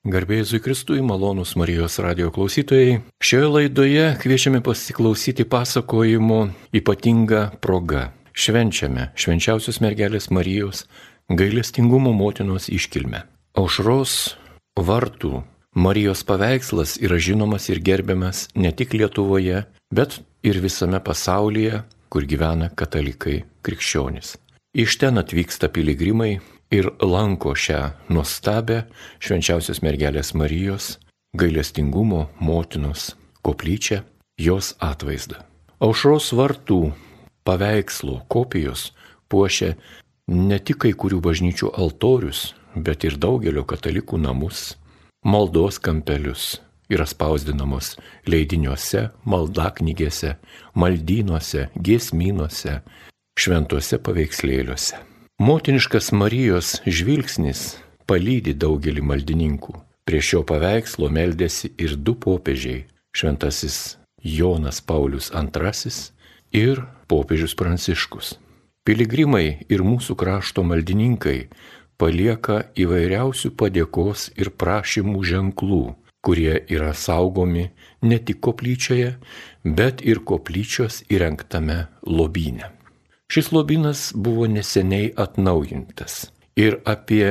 Garbėjai Kristui, malonus Marijos radio klausytojai. Šioje laidoje kviečiame pasiklausyti pasakojimo ypatinga proga. Švenčiame švenčiausios mergelės Marijos gailestingumo motinos iškilmę. Aušros vartų Marijos paveikslas yra žinomas ir gerbiamas ne tik Lietuvoje, bet ir visame pasaulyje, kur gyvena katalikai krikščionys. Iš ten atvyksta piligrimai ir lanko šią nuostabę švenčiausios mergelės Marijos gailestingumo motinos koplyčią, jos atvaizdą. Aušros vartų paveikslo kopijos puošia ne tik kai kurių bažnyčių altorius, bet ir daugelio katalikų namus, maldos kampelius yra spausdinamos leidiniuose, maldaknygėse, maldynuose, giesmynuose, šventuose paveikslėliuose. Motiniškas Marijos žvilgsnis palydi daugelį maldininkų. Prie šio paveikslo meldėsi ir du popiežiai - šventasis Jonas Paulius II ir popiežius Pranciškus. Piligrimai ir mūsų krašto maldininkai palieka įvairiausių padėkos ir prašymų ženklų, kurie yra saugomi ne tik koplyčioje, bet ir koplyčios įrengtame lobyne. Šis lobynas buvo neseniai atnaujintas ir apie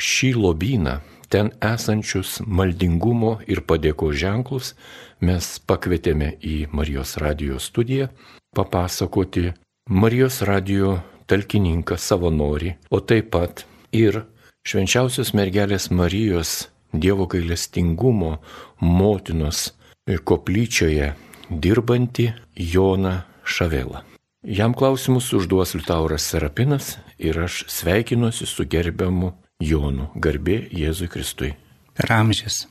šį lobyną, ten esančius maldingumo ir padėkos ženklus mes pakvietėme į Marijos radio studiją papasakoti Marijos radio talkininką savanori, o taip pat ir švenčiausios mergelės Marijos Dievo gailestingumo motinos koplyčioje dirbantį Joną Šavelą. Jam klausimus užduos Liutauras Serapinas ir aš sveikinuosi su gerbiamu Jonu, garbė Jėzui Kristui. Per amžius.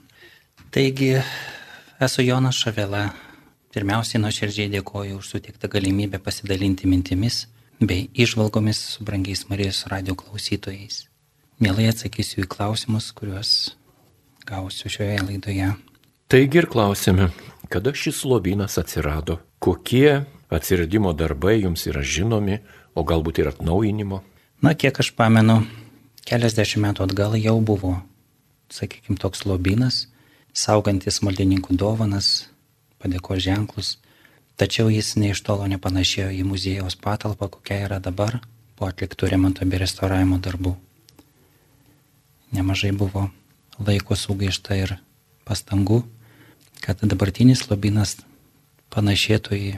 Taigi, esu Jonas Šavela. Pirmiausiai nuoširdžiai dėkoju už sutiktą galimybę pasidalinti mintimis bei išvalgomis su brangiais Marijos radio klausytojais. Mielai atsakysiu į klausimus, kuriuos gausiu šioje laidoje. Taigi ir klausime, kada šis lobynas atsirado, kokie atsiradimo darbai jums yra žinomi, o galbūt ir atnaujinimo? Na, kiek aš pamenu, keliasdešimt metų atgal jau buvo, sakykime, toks lobinas, saugantis maldininkų dovanas, padėko ženklus, tačiau jis ne iš tolo nepanašėjo į muziejaus patalpą, kokia yra dabar po atliktų remonto bei restauravimo darbų. Nemažai buvo laiko sugaišta ir pastangų, kad dabartinis lobinas panašėtų į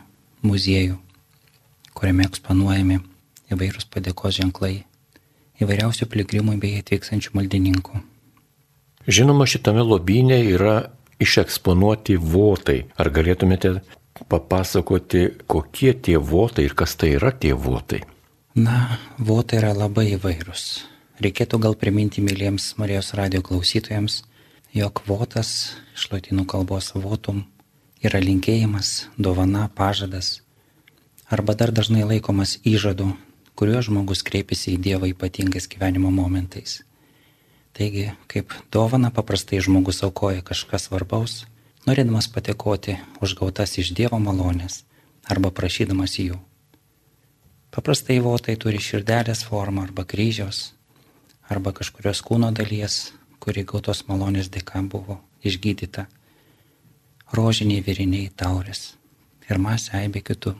muziejų, kuriame eksponuojami įvairūs padėkos ženklai įvairiausių piligrimų bei atvykstančių maldininkų. Žinoma, šitame lobynė yra išeksponuoti votai. Ar galėtumėte papasakoti, kokie tie votai ir kas tai yra tie votai? Na, votai yra labai įvairūs. Reikėtų gal priminti myliems Marijos radio klausytojams, jog votas iš latinų kalbos votum yra linkėjimas, dovana, pažadas, arba dar dažnai laikomas įžadu, kuriuo žmogus kreipiasi į Dievą ypatingais gyvenimo momentais. Taigi, kaip dovana paprastai žmogus aukoja kažkas svarbaus, norėdamas patekoti už gautas iš Dievo malonės arba prašydamas jų. Paprastai votai turi širdelės formą arba kryžiaus, arba kažkurios kūno dalies, kuri gautos malonės dėka buvo išgydyta rožiniai viriniai taurės ir masė aibė kitų.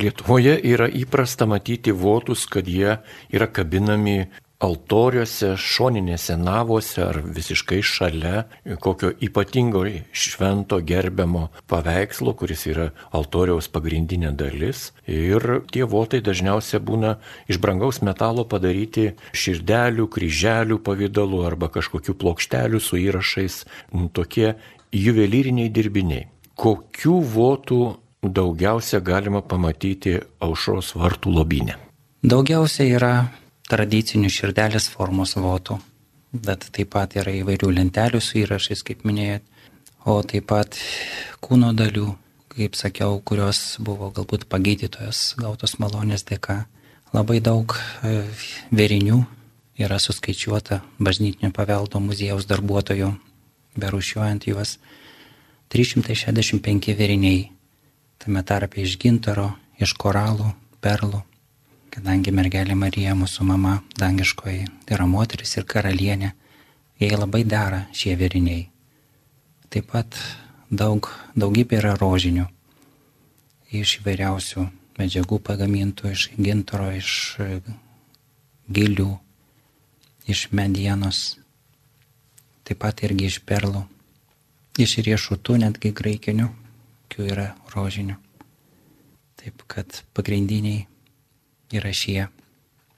Lietuvoje yra įprasta matyti votus, kad jie yra kabinami altoriuose, šoninėse navose ar visiškai šalia kokio ypatingo švento gerbiamo paveikslo, kuris yra altoriaus pagrindinė dalis. Ir tie votai dažniausiai būna iš brangaus metalo padaryti širdelių, kryželių pavydalu arba kažkokių plokštelių su įrašais. Tokie juvelyriniai dirbiniai. Kokių votų daugiausia galima pamatyti aušros vartų lobinė? Daugiausia yra tradicinių širdelės formos votų, bet taip pat yra įvairių lentelių su įrašais, kaip minėjot, o taip pat kūno dalių, kaip sakiau, kurios buvo galbūt pagydytojos gautos malonės dėka. Labai daug e, vėrinių yra suskaičiuota bažnytinio paveldo muziejaus darbuotojų berušiuojant juos 365 vėriniai, tame tarpe iš gintaro, iš koralų, perlų, kadangi mergelė Marija mūsų mama dangiškoji yra moteris ir karalienė jai labai dera šie vėriniai. Taip pat daug, daugybė yra rožinių iš įvairiausių medžiagų pagamintų, iš gintaro, iš gilių, iš medienos, taip pat irgi iš perlų, iš riešutų netgi graikinių, kių yra rožinių. Taip kad pagrindiniai yra šie.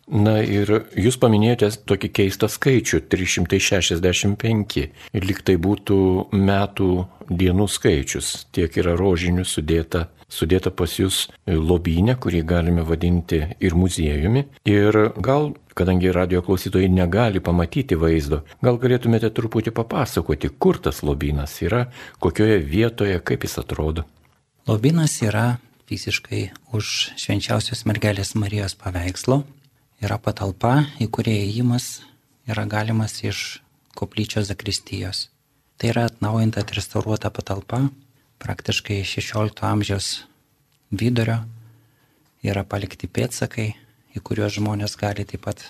Na ir jūs paminėjote tokį keistą skaičių - 365. Ir lyg tai būtų metų dienų skaičius. Tiek yra rožinių sudėta, sudėta pas jūs lobynė, kurį galime vadinti ir muziejumi. Ir gal, kadangi radio klausytojai negali pamatyti vaizdo, gal galėtumėte truputį papasakoti, kur tas lobynas yra, kokioje vietoje, kaip jis atrodo. Lobynas yra fiziškai už švenčiausios mergelės Marijos paveikslo yra patalpa, į kurią įėjimas yra galimas iš koplyčios zakristijos. Tai yra atnaujinta atrestauruota patalpa, praktiškai 16 amžiaus vidurio yra palikti pėtsakai, į kuriuos žmonės gali taip pat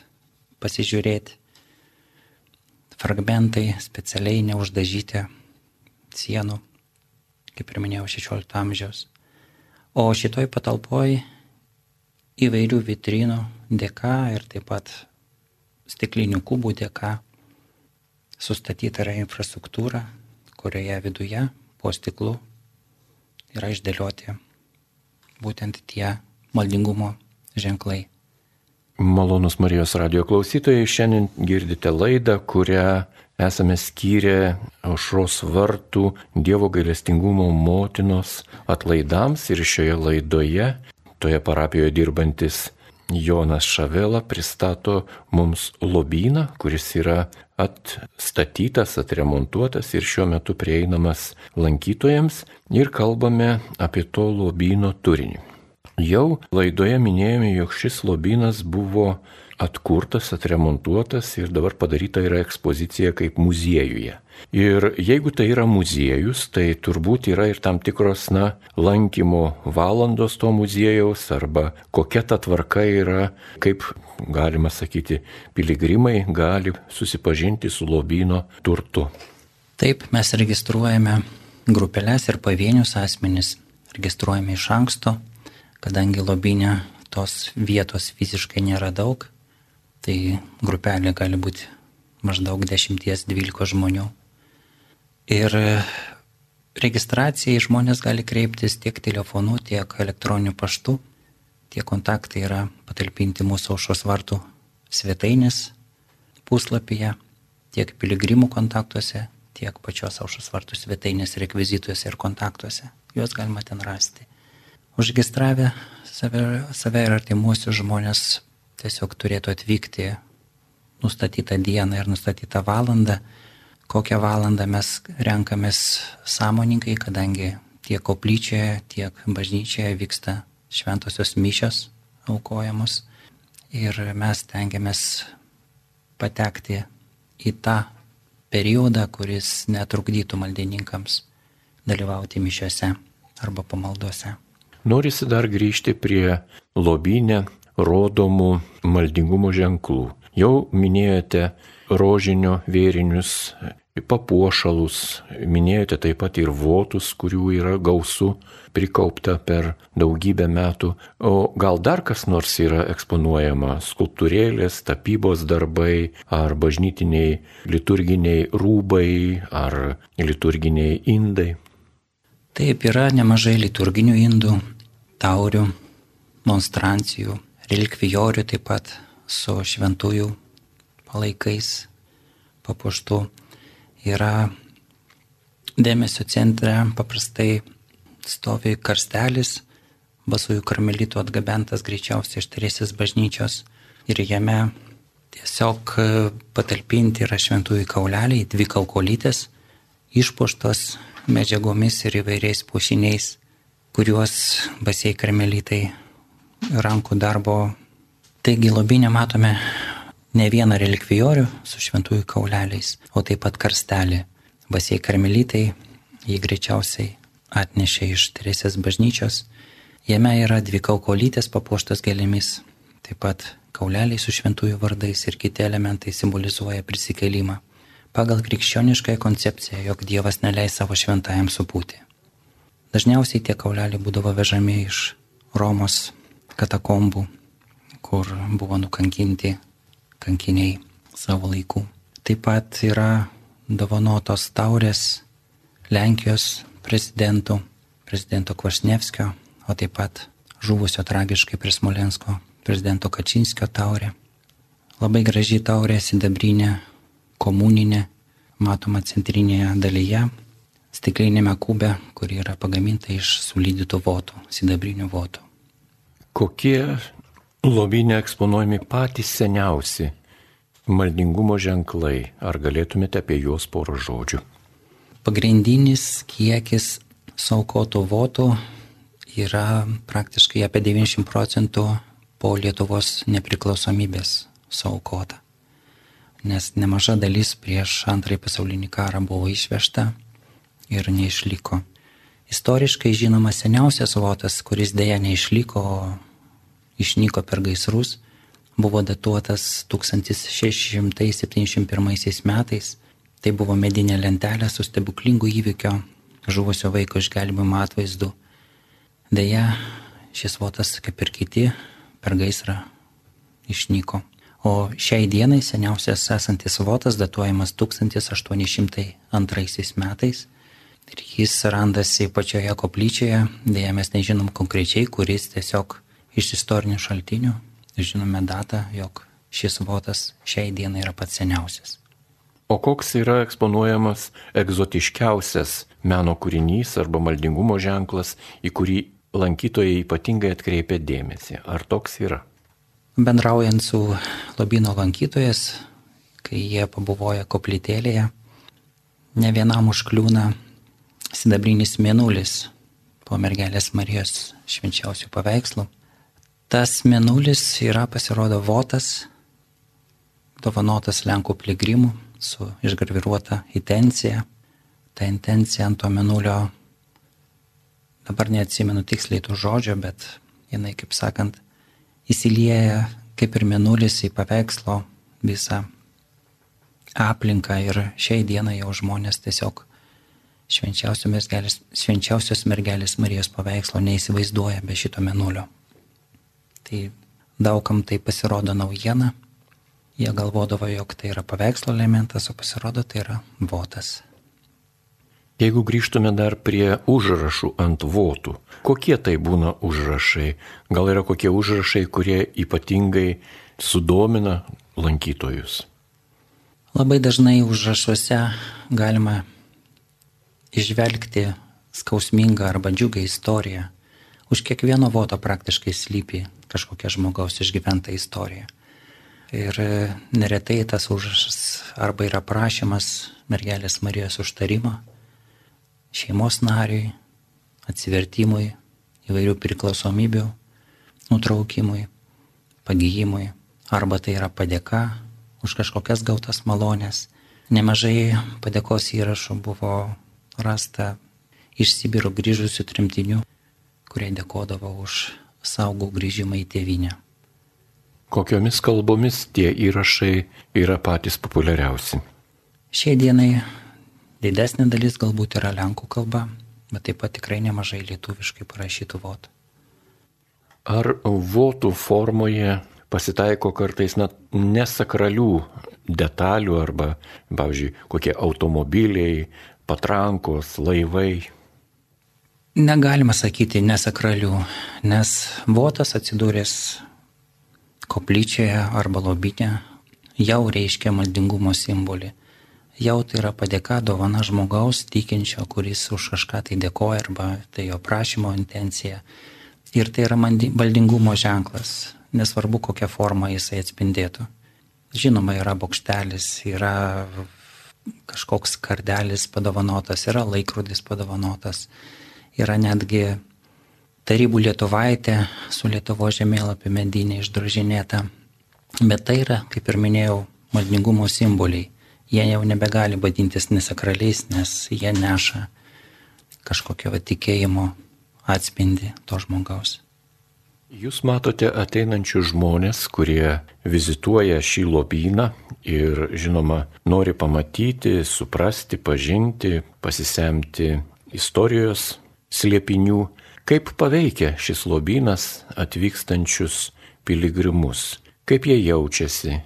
pasižiūrėti. Fragmentai specialiai neuždažyti sienų, kaip ir minėjau, 16 amžiaus. O šitoj patalpoj įvairių vitrinų dėka ir taip pat stiklinių kubų dėka sustatyta yra infrastruktūra, kurioje viduje po stiklu yra išdėlioti būtent tie maldingumo ženklai. Malonus Marijos radio klausytojai, šiandien girdite laidą, kurią esame skyrę aušros vartų Dievo gailestingumo motinos atlaidams ir šioje laidoje toje parapijoje dirbantis Jonas Šavela pristato mums lobyną, kuris yra atstatytas, atremontuotas ir šiuo metu prieinamas lankytojams ir kalbame apie to lobyno turinį. Jau laidoje minėjome, jog šis lobynas buvo atkurtas, atremontuotas ir dabar padaryta yra ekspozicija kaip muziejuje. Ir jeigu tai yra muziejus, tai turbūt yra ir tam tikros, na, lankymo valandos to muziejaus arba kokia ta tvarka yra, kaip galima sakyti, piligrimai gali susipažinti su lobino turtu. Taip, mes registruojame grupelės ir pavienius asmenys, registruojame iš anksto, kadangi lobinė tos vietos fiziškai nėra daug, tai grupelė gali būti maždaug 10-12 žmonių. Ir registracijai žmonės gali kreiptis tiek telefonu, tiek elektroniniu paštu. Tie kontaktai yra patalpinti mūsų aušos vartų svetainės puslapyje, tiek piligrimų kontaktuose, tiek pačios aušos vartų svetainės rekvizituose ir kontaktuose. Juos galima ten rasti. Užregistravę save, save ir artimuosius žmonės tiesiog turėtų atvykti nustatytą dieną ir nustatytą valandą. Kokią valandą mes renkamės sąmoningai, kadangi tiek koplyčioje, tiek bažnyčioje vyksta šventosios mišios aukojamos ir mes tengiamės patekti į tą periodą, kuris netrukdytų maldininkams dalyvauti mišiuose arba pamaldose. Norisi dar grįžti prie lobinę rodomų maldingumo ženklų. Jau minėjote rožinio vėrinius, papuošalus, minėjote taip pat ir votus, kurių yra gausu prikaupta per daugybę metų. O gal dar kas nors yra eksponuojama - skulptūrėlės, tapybos darbai, ar bažnytiniai liturginiai rūbai, ar liturginiai indai? Taip yra nemažai liturginių indų, taurių, monstrancijų, relikvijorių taip pat su šventųjų palaikais papuoštų. Yra dėmesio centre paprastai stovi karstelis, basųjų karmelitų atgabentas greičiausiai iš Teresės bažnyčios ir jame tiesiog patalpinti yra šventųjų kauleliai, dvi kalkolytės, išpuštos medžiagomis ir įvairiais pušiniais, kuriuos basiai karmelitai rankų darbo. Taigi lobinė matome ne vieną relikvijorių su šventųjų kauleliais, o taip pat karstelį. Basiai karmelitai jį greičiausiai atnešė iš Teresės bažnyčios. Jame yra dvi kaukolytės papuoštos gėlėmis, taip pat kauleliai su šventųjų vardais ir kiti elementai simbolizuoja prisikelimą. pagal krikščioniškąją koncepciją, jog Dievas neleis savo šventajam supūti. Dažniausiai tie kauleliai būdavo vežami iš Romos katakombų, kur buvo nukankinti kankiniai savo laikų. Taip pat yra dovanotos taurės Lenkijos prezidentų, prezidento Kvašnevskio, o taip pat žuvusio tragiškai prie Smolensko prezidento Kačinskio taurė. Labai graži taurė, sidabrinė, komuninė, matoma centrinėje dalyje, stiklinėme kube, kuri yra pagaminta iš sulydytų votų, sidabrinių votų. Kokie lobinė eksponuojami patys seniausi maldingumo ženklai? Ar galėtumėte apie juos porą žodžių? Pagrindinis kiekis saukotų votų yra praktiškai apie 90 procentų po Lietuvos nepriklausomybės saukota. Nes nemaža dalis prieš antrąjį pasaulinį karą buvo išvežta ir neišliko. Istoriškai žinoma seniausias votas, kuris dėja neišliko, išnyko per gaisrus, buvo datuotas 1671 metais. Tai buvo medinė lentelė su stebuklingu įvykio žuvusio vaiko išgelbimo atvaizdu. Deja, šis votas, kaip ir kiti, per gaisrą išnyko. O šiai dienai seniausias esantis votas datuojamas 1802 metais. Ir jis randasi pačioje koplyčioje, dėja mes nežinom konkrečiai, kuris tiesiog iš istorinių šaltinių žinome datą, jog šis votas šiai dienai yra pats seniausias. O koks yra eksponuojamas egzotiškiausias meno kūrinys arba maldingumo ženklas, į kurį lankytojai ypatingai atkreipia dėmesį? Ar toks yra? bendraujant su lobino lankytojas, kai jie pabuvoja koplytėlėje, ne vienam užkliūna sidabrinis mėnulis po mergelės Marijos švenčiausių paveikslų. Tas mėnulis yra pasirodo votas, dovanotas Lenkų piligrimų su išgraviruota intencija. Ta intencija ant to mėnulio, dabar neatsimenu tiksliai tų žodžio, bet jinai, kaip sakant, įsilieja kaip ir menulis į paveikslo visą aplinką ir šiai dienai jau žmonės tiesiog švenčiausios mergelės, švenčiausios mergelės Marijos paveikslo neįsivaizduoja be šito menulio. Tai daugam tai pasirodo naujiena, jie galvodavo, jog tai yra paveikslo elementas, o pasirodo tai yra votas. Jeigu grįžtume dar prie užrašų ant votų, kokie tai būna užrašai? Gal yra kokie užrašai, kurie ypatingai sudomina lankytojus? Labai dažnai užrašuose galima išvelgti skausmingą arba džiugą istoriją. Už kiekvieno voto praktiškai slypi kažkokia žmogaus išgyventa istorija. Ir neretai tas užrašas arba yra prašymas mergelės Marijos užtarimo šeimos nariui, atsivertimui, įvairių priklausomybių nutraukimui, pagyjimui, arba tai yra padėka už kažkokias gautas malonės. Nemažai padėkos įrašų buvo rasta iš Sibiro grįžusių trimtinių, kurie dėkodavo už saugų grįžimą į tėvynę. Kokiomis kalbomis tie įrašai yra patys populiariausi? Šiai dienai Didesnė dalis galbūt yra lenkų kalba, bet taip pat tikrai nemažai lietuviškai parašytų votų. Ar votų formoje pasitaiko kartais net nesakralių detalių arba, pavyzdžiui, kokie automobiliai, patrankos, laivai? Negalima sakyti nesakralių, nes votas atsidūręs koplyčioje arba lobinė jau reiškia maldingumo simbolį jau tai yra padėka, dovana žmogaus tikinčio, kuris už kažką tai dėkoja arba tai jo prašymo intencija. Ir tai yra valdingumo ženklas, nesvarbu kokią formą jisai atspindėtų. Žinoma, yra bokštelis, yra kažkoks kardelis padovanotas, yra laikrodis padovanotas, yra netgi tarybų lietuvaitė su Lietuvo žemėlapį medinė išdrožinėta. Bet tai yra, kaip ir minėjau, maldingumo simboliai jie jau nebegali vadintis nesakraliais, nes jie neša kažkokio tikėjimo atspindi to žmogaus. Jūs matote ateinančius žmonės, kurie vizituoja šį lobyną ir, žinoma, nori pamatyti, suprasti, pažinti, pasisemti istorijos slėpinių, kaip paveikia šis lobynas atvykstančius piligrimus, kaip jie jaučiasi,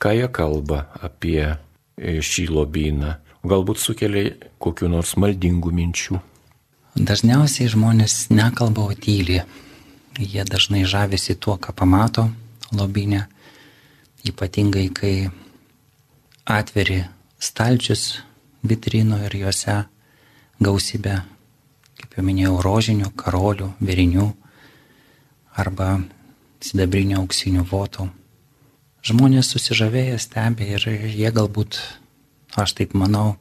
ką jie kalba apie šį lobyną, galbūt sukelia kokiu nors maldingų minčių. Dažniausiai žmonės nekalba, o tyli Jie dažnai žavisi tuo, ką pamato lobinė, ypatingai kai atveri stalčius vitrino ir juose gausybė, kaip jau minėjau, rožinių, karolių, verinių arba sidabrinio auksinių votų. Žmonės susižavėję stebi ir jie galbūt, aš taip manau,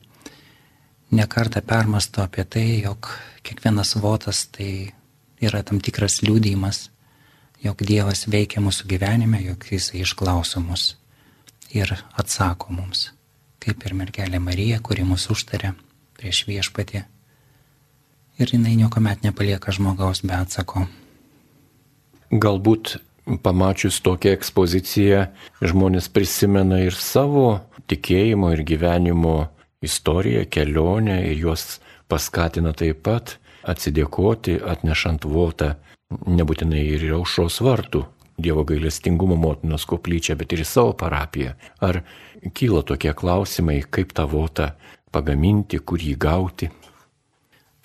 nekartą permasto apie tai, jog kiekvienas votas tai yra tam tikras liūdėjimas, jog Dievas veikia mūsų gyvenime, jog Jis išklauso mus ir atsako mums, kaip ir mergelė Marija, kuri mus užtarė prieš viešpatį. Ir jinai niekuomet nepalieka žmogaus be atsako. Galbūt pamačius tokią ekspoziciją žmonės prisimena ir savo tikėjimo ir gyvenimo istoriją, kelionę ir juos paskatina taip pat atsidėkoti atnešant votą nebūtinai ir aušros vartų Dievo gailestingumo motinos koplyčią, bet ir į savo parapiją. Ar kyla tokie klausimai, kaip tą votą pagaminti, kur jį gauti?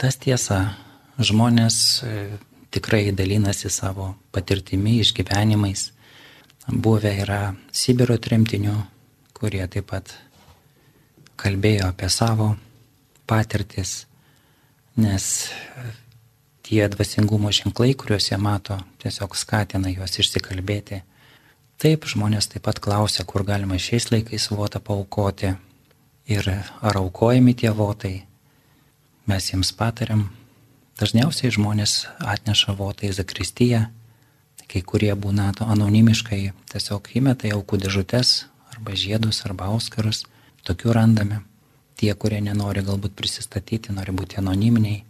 Tas tiesa, žmonės e, tikrai dalinasi savo patirtimi, išgyvenimais. Buvę yra Sibiro tremtinių, kurie taip pat kalbėjo apie savo patirtis nes tie dvasingumo ženklai, kuriuos jie mato, tiesiog skatina juos išsikalbėti. Taip, žmonės taip pat klausia, kur galima šiais laikais votą paukoti ir ar aukojami tie votai. Mes jiems patariam. Dažniausiai žmonės atneša votą į Zakristiją, kai kurie būna to anonimiškai tiesiog įmeta į aukų dėžutes arba žiedus arba auskarus. Tokių randame tie, kurie nenori galbūt prisistatyti, nori būti anoniminiai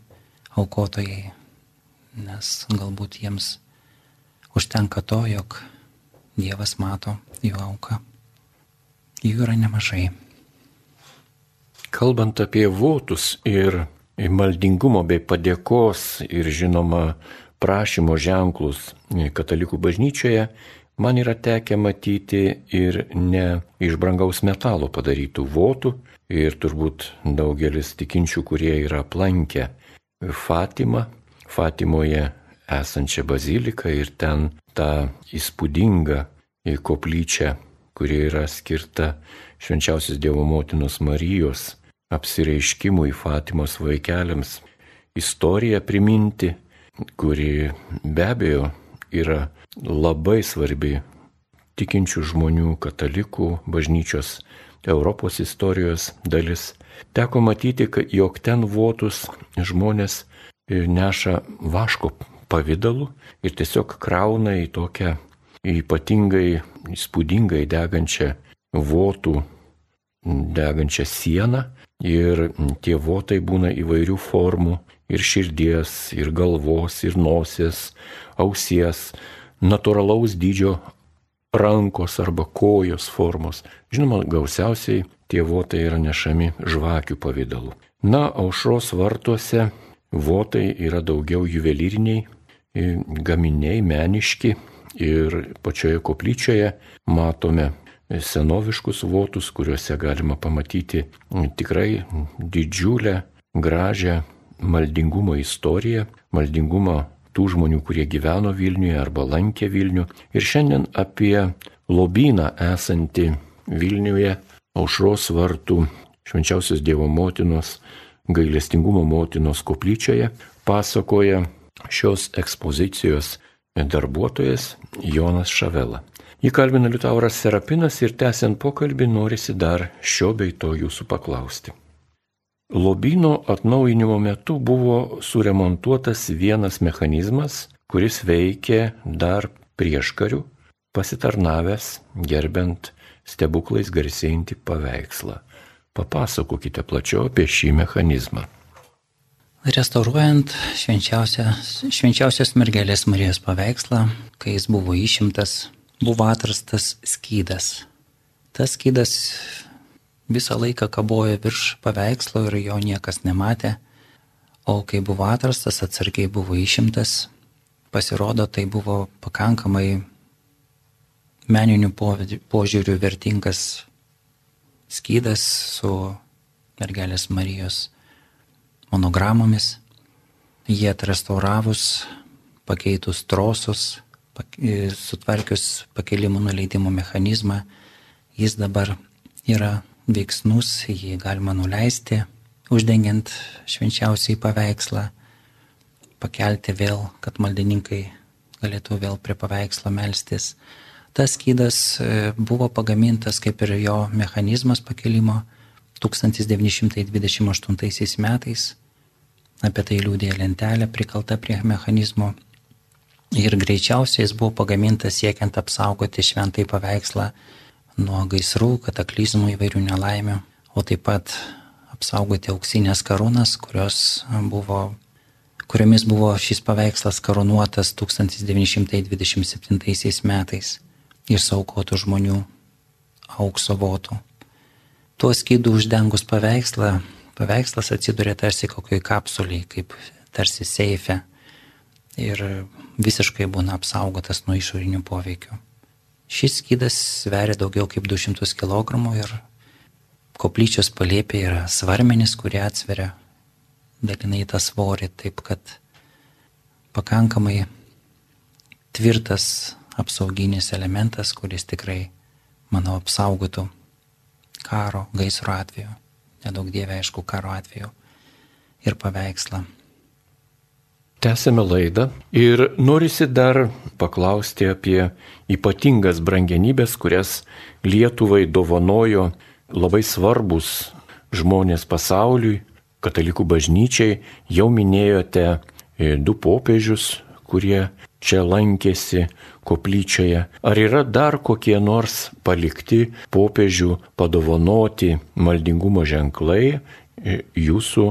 aukotojai, nes galbūt jiems užtenka to, jog Dievas mato jų auką. Jų yra nemažai. Kalbant apie votus ir maldingumo bei padėkos ir žinoma prašymo ženklus katalikų bažnyčioje, man yra tekę matyti ir ne iš brangaus metalo padarytų votų, ir turbūt daugelis tikinčių, kurie yra aplankę Fatimą, Fatimoje esančią baziliką ir ten tą įspūdingą koplyčią, kuri yra skirta švenčiausios Dievo motinos Marijos apsireiškimui Fatimos vaikeliams, istoriją priminti, kuri be abejo yra labai svarbi tikinčių žmonių, katalikų, bažnyčios Europos istorijos dalis. Teko matyti, jog ten votus žmonės neša vaško pavydalu ir tiesiog krauna į tokią ypatingai įspūdingai degančią votų, degančią sieną ir tie votai būna įvairių formų ir širdies, ir galvos, ir nosies, ausies, natūralaus dydžio rankos arba kojos formos. Žinoma, gausiausiai tie votai yra nešami žvakių pavydalu. Na, aušros vartuose votai yra daugiau juvelyriniai gaminiai, meniški ir pačioje koplyčioje matome senoviškus votus, kuriuose galima pamatyti tikrai didžiulę, gražią maldingumo istoriją, maldingumo tų žmonių, kurie gyveno Vilniuje arba lankė Vilnių. Ir šiandien apie lobyną esantį Vilniuje aušros vartų švenčiausios Dievo motinos gailestingumo motinos koplyčioje pasakoja šios ekspozicijos darbuotojas Jonas Šavela. Jį kalbina Liutauras Serapinas ir tęsiant pokalbį norisi dar šio bei to jūsų paklausti. Lobino atnaujinimo metu buvo suremontuotas vienas mechanizmas, kuris veikė dar prieš karių, pasitarnavęs gerbent stebuklais garsėjantį paveikslą. Papasakokite plačiau apie šį mechanizmą. Restauruojant švenčiausios, švenčiausios mergelės Marijos paveikslą, kai jis buvo išimtas, buvo atrastas skydas. Tas skydas visą laiką kabojo virš paveikslo ir jo niekas nematė, o kai buvo atrastas, atsargiai buvo išimtas, pasirodo, tai buvo pakankamai meninių požiūrių vertingas skydas su mergelės Marijos monogramomis. Jie atrestauravus, pakeitus trosus, sutvarkius pakelimų nuleidimo mechanizmą, jis dabar yra veiksnus, jį galima nuleisti, uždengiant švenčiausiai paveikslą, pakelti vėl, kad maldininkai galėtų vėl prie paveikslo melstis. Tas skydas e, buvo pagamintas kaip ir jo mechanizmas pakelimo 1928 metais. Apie tai liūdė lentelė prikalta prie mechanizmo. Ir greičiausiai jis buvo pagamintas siekiant apsaugoti šventai paveikslą nuo gaisrų, kataklizmų įvairių nelaimių, o taip pat apsaugoti auksinės karūnas, buvo, kuriomis buvo šis paveikslas karūnuotas 1927 metais iš saukotų žmonių aukso votų. Tuo skydu uždengus paveikslą, paveikslas atsiduria tarsi kokioj kapsuliai, kaip tarsi seife ir visiškai būna apsaugotas nuo išorinių poveikių. Šis skydas sveria daugiau kaip 200 kg ir koplyčios palėpė yra svarmenis, kurie atsveria dalinai tą svorį, taip kad pakankamai tvirtas apsauginis elementas, kuris tikrai, manau, apsaugotų karo, gaisro atveju, nedaug dievė, aišku, karo atveju ir paveikslą. Tęsėme laidą ir norisi dar paklausti apie ypatingas brangenybės, kurias Lietuvai dovanojo labai svarbus žmonės pasauliui, katalikų bažnyčiai. Jau minėjote e, du popiežius, kurie čia lankėsi koplyčioje. Ar yra dar kokie nors palikti popiežių padovanoti maldingumo ženklai e, jūsų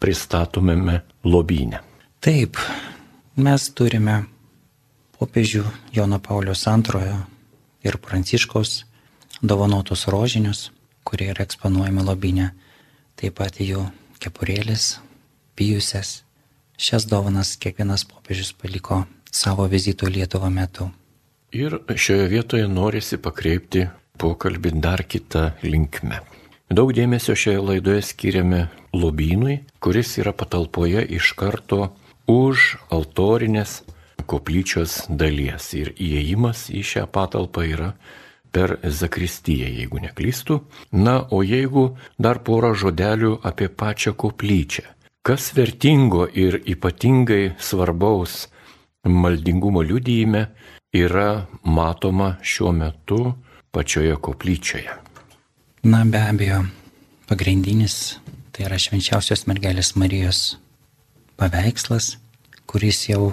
pristatomėme lobynę? Taip, mes turime popiežių Jono Paulio antrojo ir Pranciškaus dovanotus rožinius, kurie yra eksponuojami lobinė, taip pat jų kepurėlis, pijusias. Šias dovanas kiekvienas popiežius paliko savo vizito Lietuvo metu. Ir šioje vietoje norisi pakreipti pokalbį dar kitą linkmę. Daug dėmesio šioje laidoje skiriame lobynui, kuris yra patalpoje iš karto už altorinės koplyčios dalies ir įėjimas į šią patalpą yra per Zakristiją, jeigu neklystu. Na, o jeigu dar porą žodelių apie pačią koplyčią. Kas vertingo ir ypatingai svarbaus maldingumo liudyjime yra matoma šiuo metu pačioje koplyčioje? Na, be abejo, pagrindinis tai yra švenčiausios mergelės Marijos paveikslas, kuris jau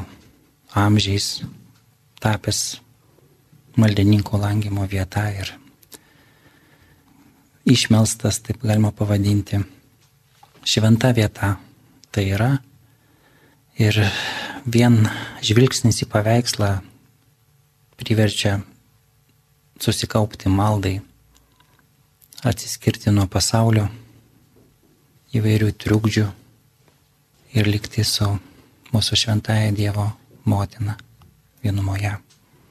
amžiais tapęs maldininkų langimo vieta ir išmelstas, taip galima pavadinti, šventa vieta. Tai yra ir vien žvilgsnis į paveikslą priverčia susikaupti maldai, atsiskirti nuo pasaulio įvairių triukdžių ir likti su mūsų šventąją Dievo motina vienumoje,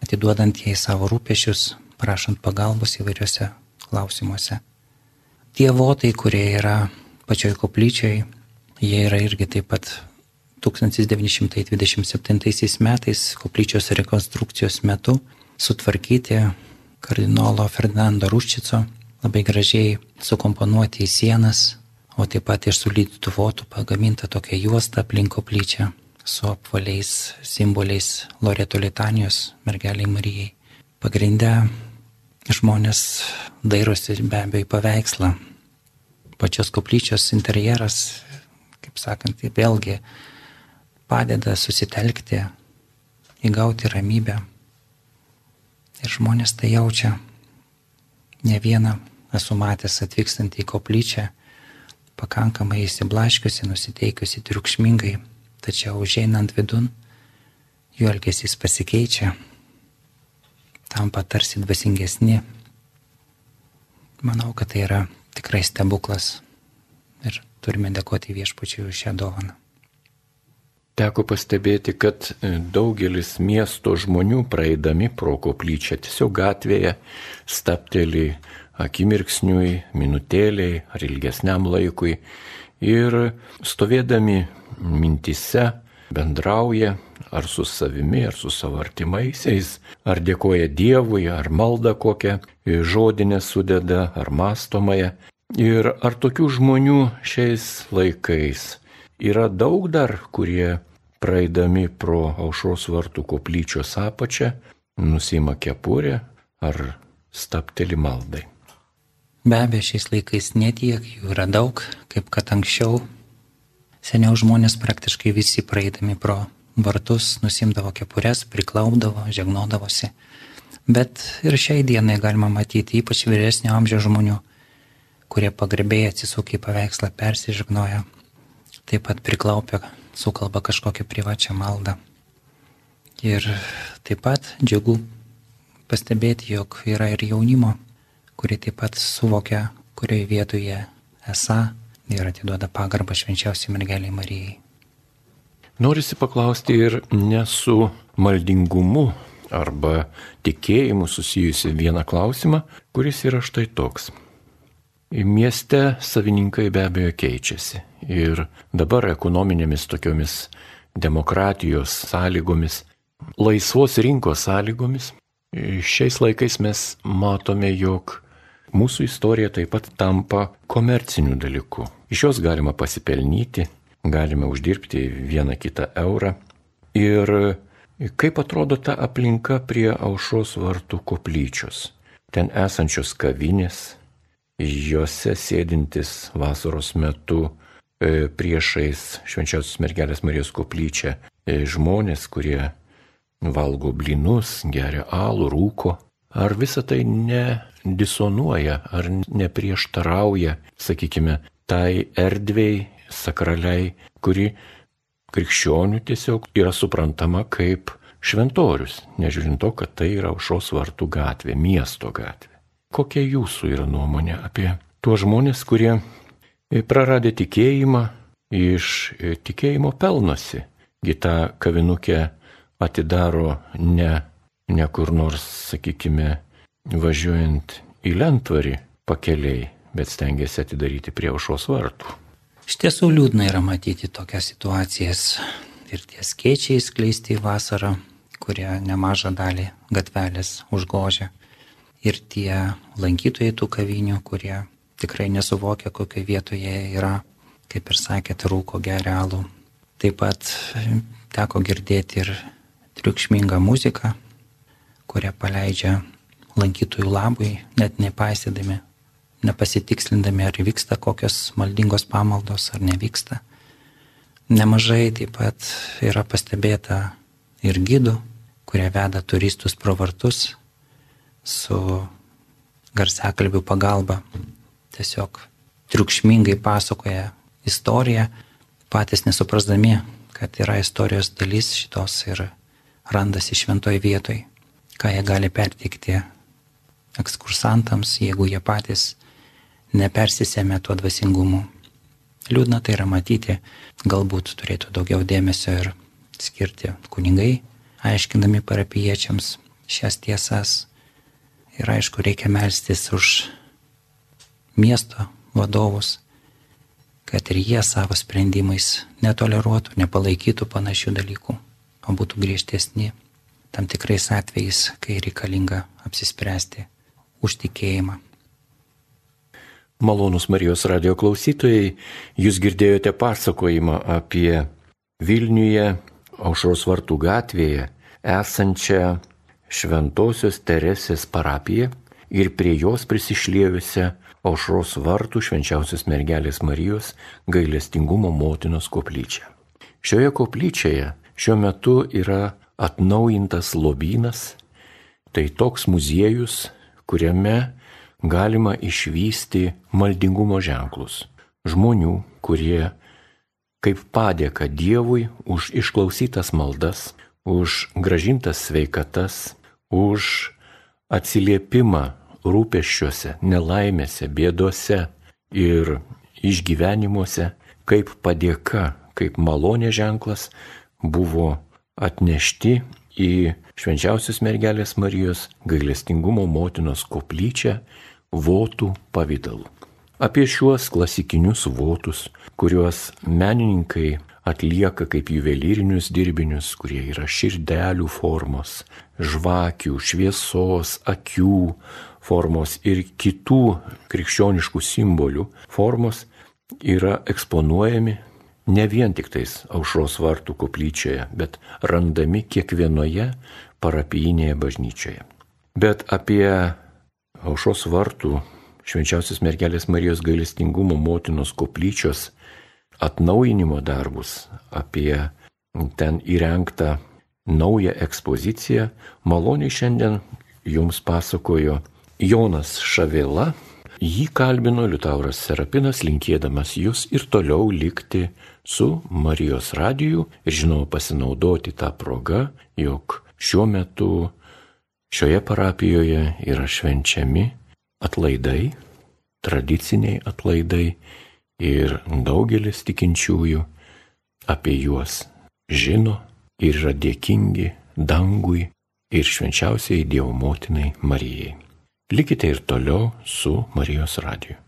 atiduodant jai savo rūpešius, prašant pagalbos įvairiuose klausimuose. Tie votai, kurie yra pačioj koplyčiai, jie yra irgi taip pat 1927 metais koplyčios rekonstrukcijos metu sutvarkyti kardinolo Ferdinando Ruščico, labai gražiai sukomponuoti į sienas, o taip pat iš sulydytų votų pagaminta tokia juosta aplink koplyčią su apvaliais simboliais Loreto litanijos mergeliai Marijai. Pagrindę žmonės dairosi be abejo į paveikslą. Pačios koplyčios interjeras, kaip sakant, vėlgi padeda susitelkti, įgauti ramybę. Ir žmonės tai jaučia. Ne vieną esu matęs atvykstant į koplyčią pakankamai įsiblaškiusi, nusiteikusi triukšmingai, tačiau užeinant vidun, jų elgesys pasikeičia, tampa tarsi dvasingesni. Manau, kad tai yra tikrai stebuklas ir turime dėkoti viešpačiui už šią dovaną. Teko pastebėti, kad daugelis miesto žmonių praeidami pro koplyčią tiesiog gatvėje stapteli akimirksniui, minutėliai ar ilgesniam laikui ir stovėdami mintise bendrauja ar su savimi, ar su savo artimaisiais, ar dėkoja Dievui, ar malda kokią žodinę sudeda, ar mastomąją. Ir ar tokių žmonių šiais laikais yra daug dar, kurie praeidami pro aušros vartų koplyčios apačią, nusima kepurę ar stapteli maldai. Be abejo, šiais laikais netiek jų yra daug, kaip kad anksčiau. Seniau žmonės praktiškai visi praeidami pro vartus nusimdavo kepures, priklaupdavo, žegnodavosi. Bet ir šiai dienai galima matyti ypač vyresnio amžiaus žmonių, kurie pagarbėjai atsisukia į paveikslą, persižegnoja, taip pat priklaupia, sukalba kažkokią privačią maldą. Ir taip pat džiugu pastebėti, jog yra ir jaunimo kuri taip pat suvokia, kurioje vietoje esą ir atiduoda pagarbą švenčiausiai mergeliai Marijai. Norisi paklausti ir ne su maldingumu arba tikėjimu susijusi vieną klausimą, kuris yra štai toks. Mieste savininkai be abejo keičiasi ir dabar ekonominėmis tokiomis demokratijos sąlygomis, laisvos rinkos sąlygomis, šiais laikais mes matome, jog Mūsų istorija taip pat tampa komerciniu dalyku. Iš jos galima pasipelnyti, galime uždirbti vieną kitą eurą. Ir kaip atrodo ta aplinka prie aušros vartų koplyčios. Ten esančios kavinės, juose sėdintis vasaros metu e, priešais švenčiausios mergelės Marijos koplyčią e, žmonės, kurie valgo blinus, geria alų, rūko. Ar visa tai ne disonuoja ar neprieštarauja, sakykime, tai erdvėjai sakraliai, kuri krikščionių tiesiog yra suprantama kaip šventorius, nežiūrint to, kad tai yra aušos vartų gatvė, miesto gatvė. Kokia jūsų yra nuomonė apie tuos žmonės, kurie praradė tikėjimą, iš tikėjimo pelnosi. Gita kavinukę atidaro ne, ne kur nors, sakykime, važiuojant į lentvarį pakeliai, bet stengiasi atidaryti prie aušos vartų. Iš tiesų liūdna yra matyti tokias situacijas ir tie skiečiai skleisti vasarą, kurie nemažą dalį gatvelės užgožia. Ir tie lankytojai tų kavinių, kurie tikrai nesuvokia, kokioje vietoje yra, kaip ir sakėte, rūko gerealų. Taip pat teko girdėti ir triukšmingą muziką, kurią paleidžia lankytojų labui, net nepaisydami, nepasitikslindami, ar vyksta kokios maldingos pamaldos ar nevyksta. Nemažai taip pat yra pastebėta ir gidų, kurie veda turistus pro vartus su garsiakalbių pagalba. Tiesiog triukšmingai pasakoja istoriją, patys nesuprasdami, kad yra istorijos dalis šitos ir randasi šventoj vietoj, ką jie gali perteikti ekskursantams, jeigu jie patys nepersisėmė tuo dvasingumu. Liūdna tai yra matyti, galbūt turėtų daugiau dėmesio ir skirti kunigai, aiškindami parapiečiams šias tiesas. Ir aišku, reikia melstis už miesto vadovus, kad ir jie savo sprendimais netoleruotų, nepalaikytų panašių dalykų, o būtų griežtesni tam tikrais atvejais, kai reikalinga apsispręsti už tikėjimą. Malonus Marijos radio klausytojai, jūs girdėjote pasakojimą apie Vilniuje, Aušros vartų gatvėje esančią Šventojios Teresės parapiją ir prie jos prisišliejusią Aušros vartų švenčiausios mergelės Marijos gailestingumo motinos koplyčią. Šioje koplyčioje šiuo metu yra atnaujintas lobynas, tai toks muziejus, kuriame galima išvysti maldingumo ženklus. žmonių, kurie kaip padėka Dievui už išklausytas maldas, už gražintas sveikatas, už atsiliepimą rūpeščiuose, nelaimėse, bėdose ir išgyvenimuose, kaip padėka, kaip malonė ženklas buvo atnešti į švenčiausios mergelės Marijos gailestingumo motinos koplyčią votų pavydalu. Apie šiuos klasikinius votus, kuriuos menininkai atlieka kaip juvelyrinius dirbinius, kurie yra širdelių formos, žvakių, šviesos, akių formos ir kitų krikščioniškų simbolių formos, yra eksponuojami ne vien tik tais aušros vartų koplyčioje, bet randami kiekvienoje parapijinėje bažnyčioje. Bet apie aušros vartų švenčiausios mergelės Marijos gailestingumo motinos koplyčios atnaujinimo darbus, apie ten įrengtą naują ekspoziciją, maloniai šiandien jums pasakojo Jonas Šavėla. Jį kalbino Liutauras Serapinas, linkėdamas jūs ir toliau likti su Marijos radiju ir žinoma pasinaudoti tą progą, jog šiuo metu šioje parapijoje yra švenčiami atlaidai, tradiciniai atlaidai ir daugelis tikinčiųjų apie juos žino ir yra dėkingi dangui ir švenčiausiai Dievo motinai Marijai. Likite ir toliau su Marijos radiju.